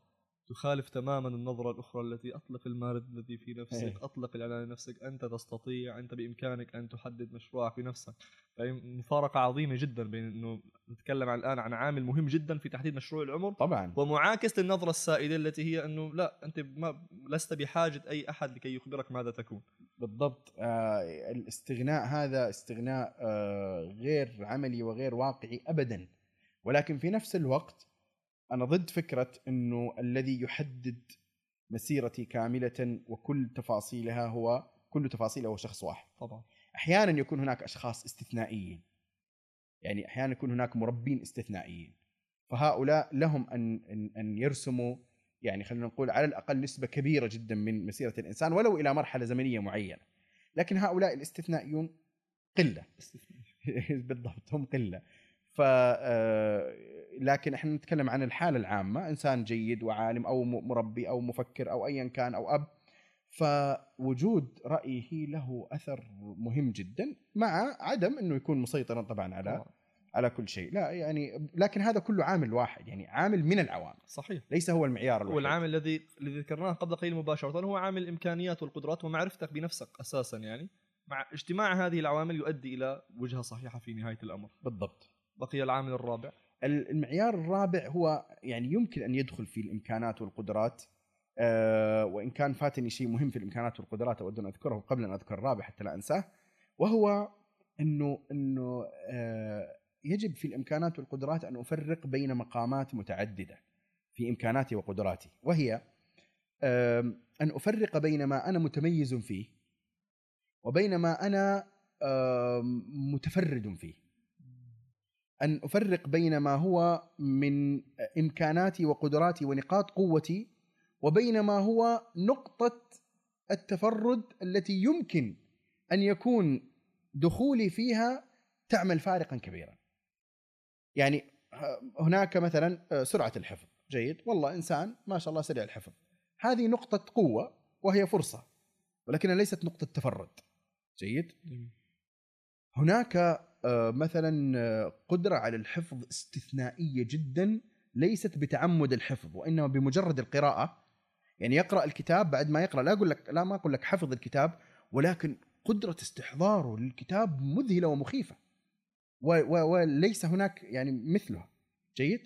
A: تخالف تماما النظرة الأخرى التي أطلق المارد الذي في نفسك
B: إيه.
A: أطلق الإعلان لنفسك أنت تستطيع أنت بإمكانك أن تحدد مشروعك بنفسك مفارقة عظيمة جدا بين أنه نتكلم عن الآن عن عامل مهم جدا في تحديد مشروع العمر
B: طبعا.
A: ومعاكس للنظرة السائدة التي هي أنه لا أنت ما لست بحاجة أي أحد لكي يخبرك ماذا تكون.
B: بالضبط. آه الاستغناء هذا استغناء آه غير عملي وغير واقعي أبدا. ولكن في نفس الوقت أنا ضد فكرة إنه الذي يحدد مسيرتي كاملة وكل تفاصيلها هو كل تفاصيلها هو شخص واحد.
A: طبعا.
B: أحيانا يكون هناك أشخاص استثنائيين. يعني أحيانا يكون هناك مربين استثنائيين. فهؤلاء لهم ان ان, أن يرسموا يعني خلينا نقول على الأقل نسبة كبيرة جدا من مسيرة الإنسان ولو إلى مرحلة زمنية معينة. لكن هؤلاء الاستثنائيون قلة. (laughs) بالضبط هم قلة. ف آه، لكن إحنا نتكلم عن الحالة العامة إنسان جيد وعالم أو مربي أو مفكر أو ايا كان أو أب فوجود رايه له أثر مهم جدا مع عدم إنه يكون مسيطرا طبعا على على كل شيء. لا يعني لكن هذا كله عامل واحد يعني عامل من العوامل
A: صحيح.
B: ليس هو المعيار الوحيد.
A: والعامل الذي الذي ذكرناه قبل قليل مباشرة هو عامل الامكانيات والقدرات ومعرفتك بنفسك أساسا يعني مع اجتماع هذه العوامل يؤدي إلى وجهة صحيحة في نهاية الأمر.
B: بالضبط.
A: بقي العامل الرابع.
B: المعيار الرابع هو يعني يمكن أن يدخل في الإمكانات والقدرات أه وإن كان فاتني شيء مهم في الإمكانات والقدرات أود أن أذكره قبل أن أذكر الرابع حتى لا أنساه وهو إنه إنه أه يجب في الإمكانات والقدرات أن أفرق بين مقامات متعددة في إمكاناتي وقدراتي وهي أه أن أفرق بين ما أنا متميز فيه وبين ما أنا متفرد فيه. أن أفرق بين ما هو من إمكاناتي وقدراتي ونقاط قوتي وبين ما هو نقطة التفرد التي يمكن أن يكون دخولي فيها تعمل فارقا كبيرا. يعني هناك مثلا سرعة الحفظ، جيد، والله إنسان ما شاء الله سريع الحفظ. هذه نقطة قوة وهي فرصة ولكنها ليست نقطة تفرد. جيد؟ هناك آه، مثلا آه، قدرة على الحفظ استثنائية جدا ليست بتعمد الحفظ وإنما بمجرد القراءة. يعني يقرأ الكتاب بعد ما يقرأ لا أقول لك لا ما أقول لك حفظ الكتاب ولكن قدرة استحضاره للكتاب مذهلة ومخيفة. وليس هناك يعني مثلها. جيد؟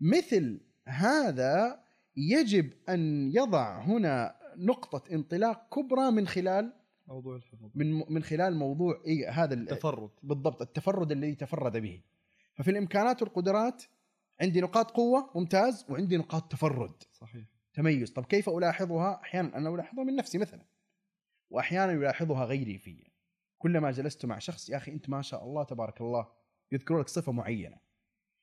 B: مثل هذا يجب أن يضع هنا نقطة انطلاق كبرى من خلال
A: موضوع الحفظ
B: من من خلال موضوع إي هذا
A: التفرد.
B: بالضبط التفرد الذي تفرد به. ففي الإمكانات والقدرات عندي نقاط قوة ممتاز وعندي نقاط تفرد.
A: صحيح.
B: تميز. طب كيف ألاحظها؟ أحيانا أنا ألاحظها من نفسي مثلا. واحيانا يلاحظها غيري في. كلما جلست مع شخص يا أخي أنت ما شاء الله تبارك الله يذكر لك صفة معينة.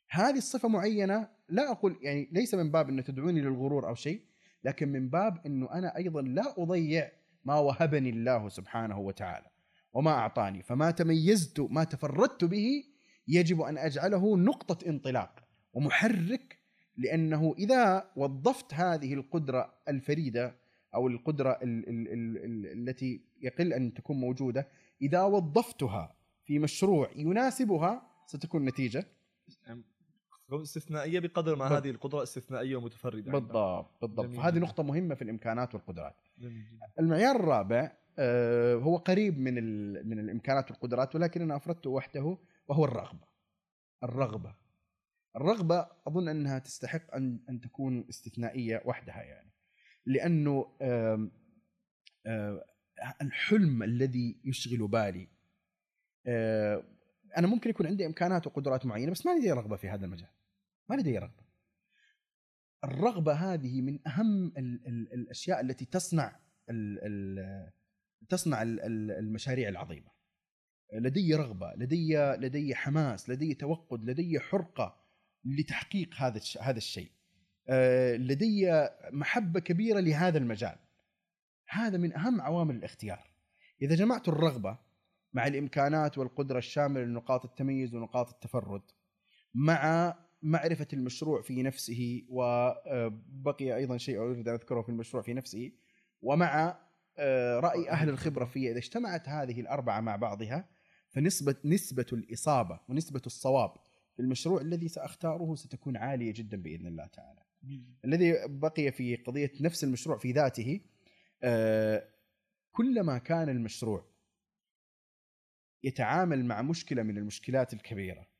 B: هذه الصفة معينة لا أقول يعني ليس من باب إنه تدعوني للغرور أو شيء لكن من باب إنه أنا أيضا لا أضيع ما وهبني الله سبحانه وتعالى وما أعطاني. فما تميزت ما تفردت به يجب أن أجعله نقطة انطلاق ومحرك لأنه إذا وظفت هذه القدرة الفريدة أو القدرة ال ال ال ال التي يقل أن تكون موجودة إذا وظفتها في مشروع يناسبها ستكون نتيجة.
A: استثنائية بقدر ما هذه القدرة استثنائية ومتفردة
B: بالضبط بالضبط. هذه نقطة مهمة في الإمكانات والقدرات. المعيار الرابع آه، هو قريب من من الإمكانات والقدرات ولكن أنا افردته وحده وهو الرغبة. الرغبة. الرغبة أظن أنها تستحق أن أن تكون استثنائية وحدها يعني. لأنه الحلم الذي يشغل بالي آه، أنا ممكن يكون عندي إمكانات وقدرات معينة بس ما لدي رغبة في هذا المجال. ما لدي رغبة. الرغبة هذه من أهم ال ال الأشياء التي تصنع ال ال تصنع ال ال المشاريع العظيمة. لدي رغبة لدي لدي حماس لدي توقد لدي حرقة لتحقيق هذا هذا الشيء. آه، لدي محبة كبيرة لهذا المجال. هذا من أهم عوامل الاختيار. إذا جمعت الرغبة مع الإمكانات والقدرة الشاملة لنقاط التميز ونقاط التفرد مع معرفة المشروع في نفسه وبقي أيضا شيء أريد أن أذكره في المشروع في نفسه ومع آه، رأي أهل الخبرة فيه إذا اجتمعت هذه الأربعة مع بعضها فنسبة نسبة الإصابة ونسبة الصواب في المشروع الذي سأختاره ستكون عالية جدا بإذن الله تعالى. الذي بقي في قضية نفس المشروع في ذاته آه، كلما كان المشروع يتعامل مع مشكلة من المشكلات الكبيرة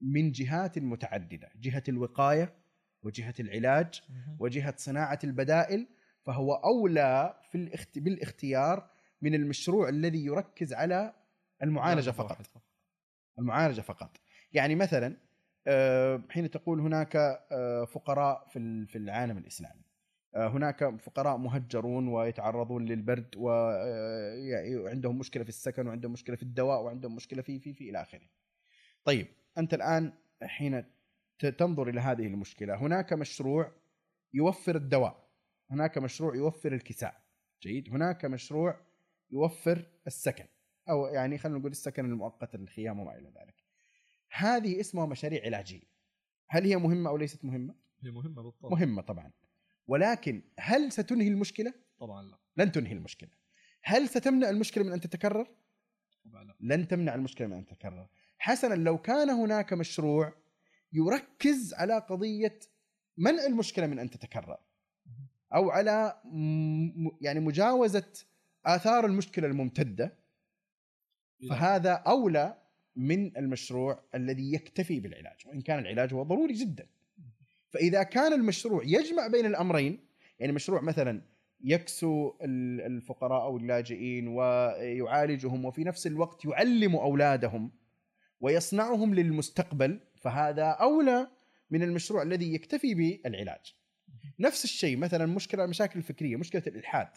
B: من جهات متعدده، جهة الوقاية وجهة العلاج وجهة صناعة البدائل فهو أولى في الاخت... بالاختيار من المشروع الذي يركز على المعالجة فقط. المعالجة فقط يعني مثلا آه، حين تقول هناك آه، فقراء في في العالم الإسلامي آه، هناك فقراء مهجرون ويتعرضون للبرد وعندهم مشكلة في السكن وعندهم مشكلة في الدواء وعندهم مشكلة في في في إلى آخره. طيب أنت الآن حين تنظر إلى هذه المشكلة هناك مشروع يوفر الدواء هناك مشروع يوفر الكساء جيد هناك مشروع يوفر السكن أو يعني خلينا نقول السكن المؤقت الخيام وما إلى ذلك. هذه اسمها مشاريع علاجية. هل هي مهمة أو ليست مهمة؟
A: هي مهمة بالطبع
B: مهمة طبعا. ولكن هل ستنهي المشكلة؟
A: طبعا لا
B: لن تنهي المشكلة. هل ستمنع المشكلة من أن تتكرر؟
A: طبعا لا
B: لن تمنع المشكلة من أن تتكرر. حسنا لو كان هناك مشروع يركز على قضية منع المشكلة من أن تتكرر؟ أو على يعني مجاوزة آثار المشكلة الممتدة. فهذا أولى من المشروع الذي يكتفي بالعلاج وإن كان العلاج هو ضروري جدا. فإذا كان المشروع يجمع بين الأمرين يعني مشروع مثلا يكسو ال- الفقراء أو اللاجئين ويعالجهم وفي نفس الوقت يعلم أولادهم ويصنعهم للمستقبل فهذا أولى من المشروع الذي يكتفي بالعلاج. نفس الشيء مثلا مشكلة المشاكل الفكرية، مشكلة الإلحاد.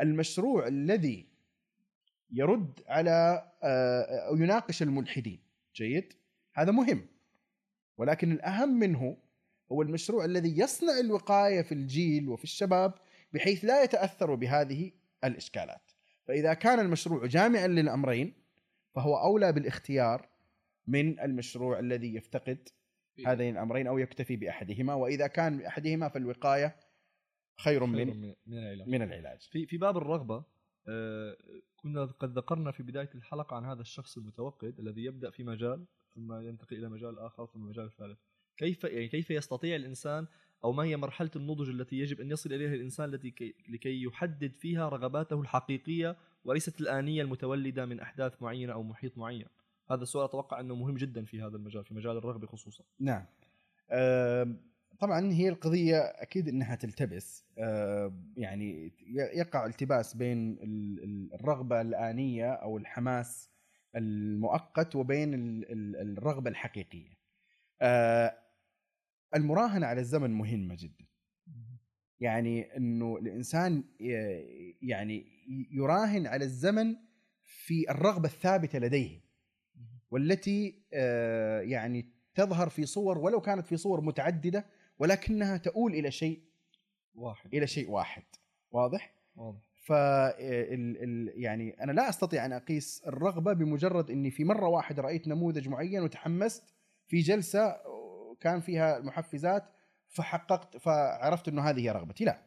B: المشروع الذي يرد على آه، أو يناقش الملحدين، جيد؟ هذا مهم. ولكن الأهم منه هو المشروع الذي يصنع الوقاية في الجيل وفي الشباب بحيث لا يتأثروا بهذه الإشكالات. فإذا كان المشروع جامعا للأمرين فهو أولى بالاختيار من المشروع الذي يفتقد هذين الأمرين أو يكتفي بأحدهما وإذا كان بأحدهما فالوقاية خير
A: خير
B: من
A: من من العلاج.
B: من العلاج.
A: في في باب الرغبة آه، كنا قد ذكرنا في بداية الحلقة عن هذا الشخص المتوقد الذي يبدأ في مجال ثم ينتقل إلى مجال آخر ثم مجال ثالث كيف يعني كيف يستطيع الإنسان أو ما هي مرحلة النضج التي يجب أن يصل إليها الإنسان التي كي لكي يحدد فيها رغباته الحقيقية وليست الآنية المتولدة من أحداث معينة أو محيط معين؟ هذا السؤال أتوقع إنه مهم جدا في هذا المجال في مجال الرغبة خصوصا
B: نعم. طبعا هي القضية أكيد إنها تلتبس يعني يقع التباس بين ال- ال- الرغبة الآنية أو الحماس المؤقت وبين ال- ال- الرغبة الحقيقية. آه، المراهنة على الزمن مهمة جدا. يعني إنه الإنسان يعني يراهن على الزمن في الرغبة الثابتة لديه والتي آه، يعني تظهر في صور ولو كانت في صور متعددة ولكنها تؤول إلى شيء
A: واحد.
B: إلى شيء واحد. واضح؟
A: واضح.
B: ف ال- يعني أنا لا أستطيع أن أقيس الرغبة بمجرد إني في مرة واحدة رأيت نموذج معين وتحمست في جلسة كان فيها المحفزات فحققت فعرفت إنه هذه هي رغبتي. لا.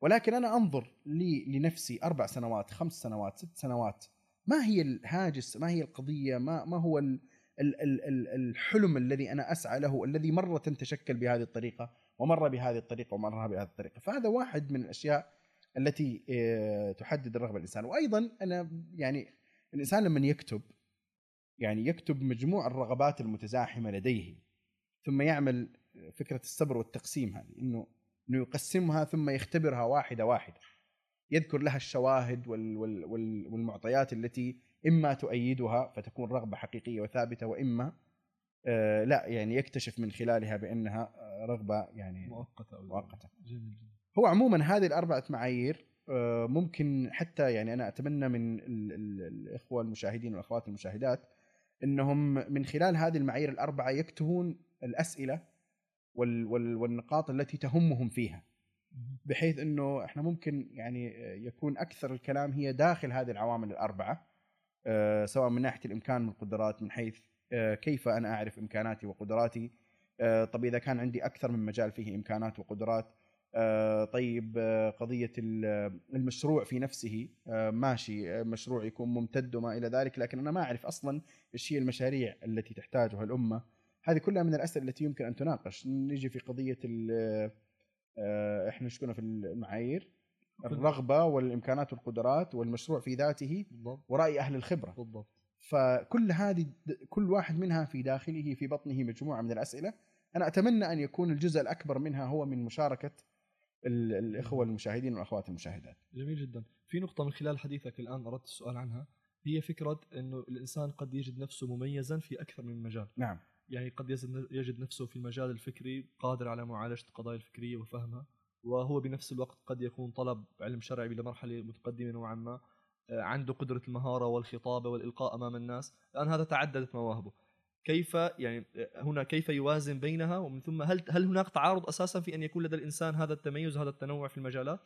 B: ولكن أنا أنظر لي لنفسي أربع سنوات خمس سنوات ست سنوات ما هي الهاجس ما هي القضية ما ما هو ال ال ال ال الحلم الذي أنا أسعى له الذي مرة تشكل بهذه الطريقة ومره بهذه الطريقة ومره بهذه الطريقة. فهذا واحد من الأشياء التي آه، تحدد الرغبة الإنسان. وأيضا أنا يعني الإنسان لما يكتب يعني يكتب مجموع الرغبات المتزاحمة لديه ثم يعمل فكرة الصبر والتقسيم هذه إنه إنه يقسمها ثم يختبرها واحدة واحدة. يذكر لها الشواهد وال وال وال والمعطيات التي إما تؤيدها فتكون رغبة حقيقية وثابتة وإما آه، لا يعني يكتشف من خلالها بأنها آه، رغبة يعني
A: مؤقتة
B: مؤقتة.
A: جميل جدا.
B: هو عموما هذه الأربعة معايير آه، ممكن حتى يعني أنا أتمنى من ال- ال- الإخوة المشاهدين والأخوات المشاهدات إنهم من خلال هذه المعايير الأربعة يكتبون الأسئلة وال وال والنقاط التي تهمهم فيها. بحيث إنه إحنا ممكن يعني يكون أكثر الكلام هي داخل هذه العوامل الأربعة آه، سواء من ناحية الإمكان والقدرات من حيث آه، كيف أنا أعرف إمكاناتي وقدراتي. آه، طب إذا كان عندي أكثر من مجال فيه إمكانات وقدرات طيب قضية ال- المشروع في نفسه ماشي مشروع يكون ممتد وما إلى ذلك لكن أنا ما أعرف أصلا إيش هي المشاريع التي تحتاجها الأمة. هذه كلها من الأسئلة التي يمكن أن تناقش. نيجي في قضية إحنا إيش كنا في المعايير؟ الرغبة والإمكانات والقدرات والمشروع في ذاته
A: بالضبط.
B: ورأي أهل الخبرة.
A: بالضبط.
B: فكل هذه كل واحد منها في داخله في بطنه مجموعة من الأسئلة. أنا أتمنى أن يكون الجزء الأكبر منها هو من مشاركة ال- الإخوة المشاهدين والأخوات المشاهدات.
A: جميل جدا. في نقطة من خلال حديثك الآن أردت السؤال عنها. هي فكرة أنه الإنسان قد يجد نفسه مميزا في أكثر من مجال.
B: نعم.
A: يعني قد يجد- نفسه في المجال الفكري قادر على معالجة القضايا الفكرية وفهمها وهو بنفس الوقت قد يكون طلب علم شرعي لمرحلة متقدمة نوعا ما آه، عنده قدرة المهارة والخطابة والإلقاء أمام الناس. الآن هذا تعددت مواهبه. كيف يعني آه، هنا كيف يوازن بينها؟ ومن ثم هل هل هناك تعارض أساسا في أن يكون لدى الإنسان هذا التميز وهذا التنوع في المجالات؟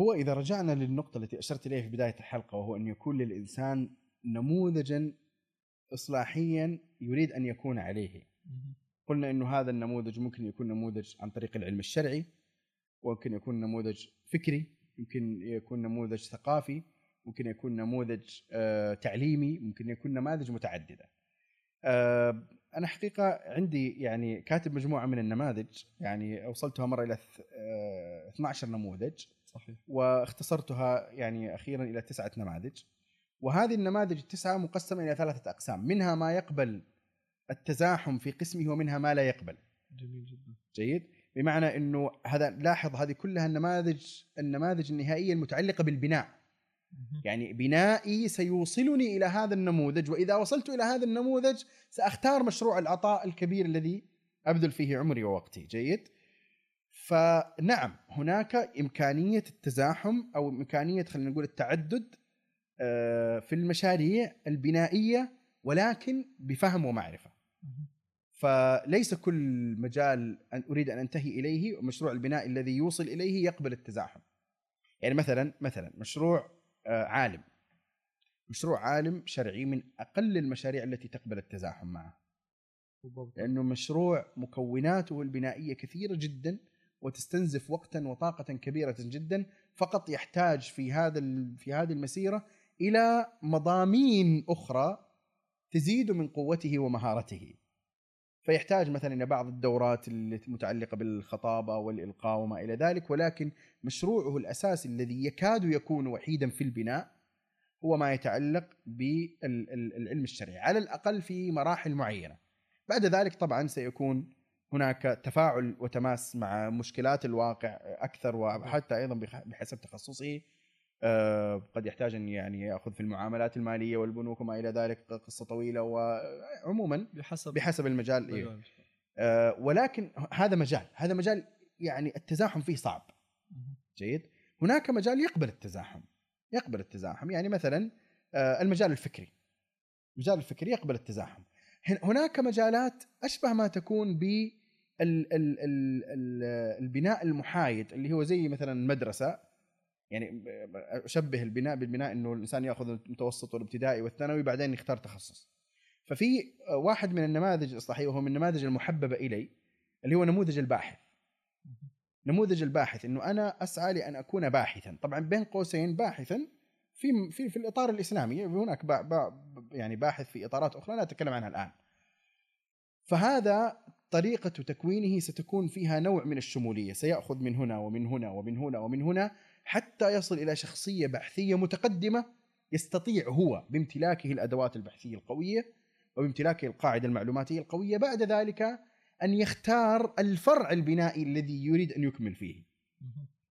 B: هو إذا رجعنا للنقطة التي أشرت إليها في بداية الحلقة وهو أن يكون للإنسان نموذجا اصلاحيا يريد أن يكون عليه. قلنا إنه هذا النموذج ممكن يكون نموذج عن طريق العلم الشرعي وممكن يكون نموذج فكري يمكن يكون نموذج ثقافي ممكن يكون نموذج آه، تعليمي ممكن يكون نماذج متعددة. آه، أنا حقيقة عندي يعني كاتب مجموعة من النماذج يعني أوصلتها مرة إلى ث- آه، 12 نموذج.
A: صحيح.
B: واختصرتها يعني أخيرا إلى تسعة نماذج. وهذه النماذج التسعة مقسمة إلى ثلاثة أقسام. منها ما يقبل التزاحم في قسمه ومنها ما لا يقبل.
A: جميل جدا.
B: جيد؟ بمعنى إنه هذا لاحظ هذه كلها النماذج النماذج النهائية المتعلقة بالبناء. يعني بنائي سيوصلني إلى هذا النموذج وإذا وصلت إلى هذا النموذج سأختار مشروع العطاء الكبير الذي أبذل فيه عمري ووقتي. جيد؟ فنعم هناك إمكانية التزاحم أو إمكانية خلينا نقول التعدد في المشاريع البنائية ولكن بفهم ومعرفة. فليس كل مجال أن أريد أن أنتهي إليه ومشروع البناء الذي يوصل إليه يقبل التزاحم. يعني مثلا مثلا مشروع آه، عالم. مشروع عالم شرعي من أقل المشاريع التي تقبل التزاحم معه.
A: بالضبط.
B: لأنه مشروع مكوناته البنائية كثيرة جدا وتستنزف وقتا وطاقة كبيرة جدا فقط يحتاج في هذا في هذه المسيرة إلى مضامين أخرى تزيد من قوته ومهارته. فيحتاج مثلا إلى بعض الدورات المتعلقه بالخطابة والإلقاء وما إلى ذلك ولكن مشروعه الأساسي الذي يكاد يكون وحيدا في البناء هو ما يتعلق بالعلم الشرعي على الأقل في مراحل معينة. بعد ذلك طبعا سيكون هناك تفاعل وتماس مع مشكلات الواقع أكثر وحتى أيضا بح- بحسب تخصصه. قد يحتاج أن يعني يأخذ في المعاملات المالية والبنوك وما إلى ذلك قصة طويلة وعموما
A: بحسب
B: بحسب المجال إيه. آه، ولكن هذا مجال هذا مجال يعني التزاحم فيه صعب. جيد؟ هناك مجال يقبل التزاحم يقبل التزاحم. يعني مثلا آه، المجال الفكري. المجال الفكري يقبل التزاحم. هن- هناك مجالات أشبه ما تكون ب ال- ال- ال- ال- البناء المحايد اللي هو زي مثلا مدرسة. يعني أشبه البناء بالبناء إنه الإنسان يأخذ المتوسط والابتدائي والثانوي بعدين يختار تخصص. ففي واحد من النماذج الاصلاحيه وهو من النماذج المحببة إلي اللي هو نموذج الباحث. نموذج الباحث إنه أنا أسعى لأن أكون باحثا. طبعا بين قوسين باحثا في في في الإطار الإسلامي. هناك با با يعني باحث في إطارات أخرى لا أتكلم عنها الآن. فهذا طريقة تكوينه ستكون فيها نوع من الشمولية. سيأخذ من هنا ومن هنا ومن هنا ومن هنا حتى يصل إلى شخصية بحثية متقدمة يستطيع هو بامتلاكه الأدوات البحثية القوية وبامتلاكه القاعدة المعلوماتية القوية بعد ذلك أن يختار الفرع البنائي الذي يريد أن يكمل فيه.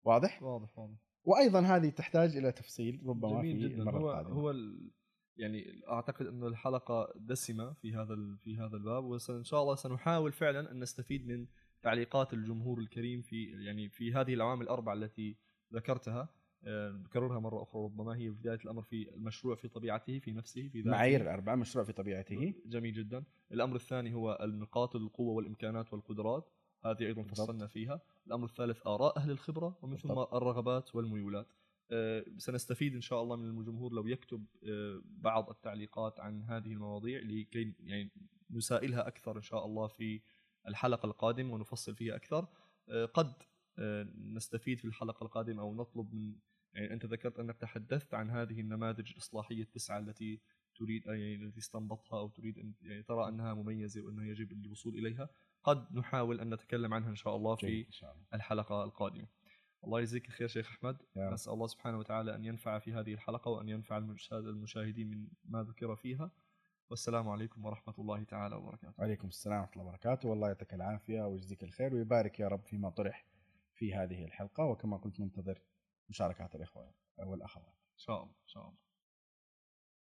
B: واضح؟
A: واضح واضح
B: وأيضا هذه تحتاج إلى تفصيل ربما
A: جميل
B: في
A: جدا
B: المرة
A: هو
B: القادمة
A: هو ال... يعني أعتقد انه الحلقة دسمة في هذا ال- في هذا الباب وان شاء الله سنحاول فعلا أن نستفيد من تعليقات الجمهور الكريم في يعني في هذه العوامل الأربعة التي ذكرتها آه، نكررها مرة أخرى ربما هي بداية الأمر في المشروع في طبيعته في نفسه في ذاته.
B: معايير الأربعة مشروع في طبيعته.
A: جميل جدا. الأمر الثاني هو النقاط القوة والإمكانات والقدرات. هذه
B: أيضا.
A: فصلنا فيها. الأمر الثالث آراء أهل الخبرة ومن ثم. الرغبات والميولات. آه، سنستفيد إن شاء الله من الجمهور لو يكتب آه، بعض التعليقات عن هذه المواضيع لكي يعني نسائلها أكثر إن شاء الله في الحلقة القادمة ونفصل فيها أكثر. آه، قد آه، نستفيد في الحلقة القادمة أو نطلب من يعني أنت ذكرت أنك تحدثت عن هذه النماذج الإصلاحية التسعة التي تريد يعني التي استنبطها أو تريد ان يعني ترى أنها مميزة وانه يجب الوصول إليها. قد نحاول أن نتكلم عنها إن شاء الله في
B: شاء الله.
A: الحلقة القادمة. الله يجزيك الخير شيخ
B: أحمد.
A: نسأل الله سبحانه وتعالى أن ينفع في هذه الحلقة وأن ينفع المشاهد- المشاهدين من ما ذكر فيها. والسلام عليكم ورحمة الله تعالى وبركاته.
B: وعليكم السلام ورحمة الله وبركاته. والله يعطيك العافية ويجزيك الخير ويبارك يا رب فيما طرح. في هذه الحلقة وكما قلت ننتظر مشاركات الإخوة والأخوات.
A: إن شاء الله إن شاء الله.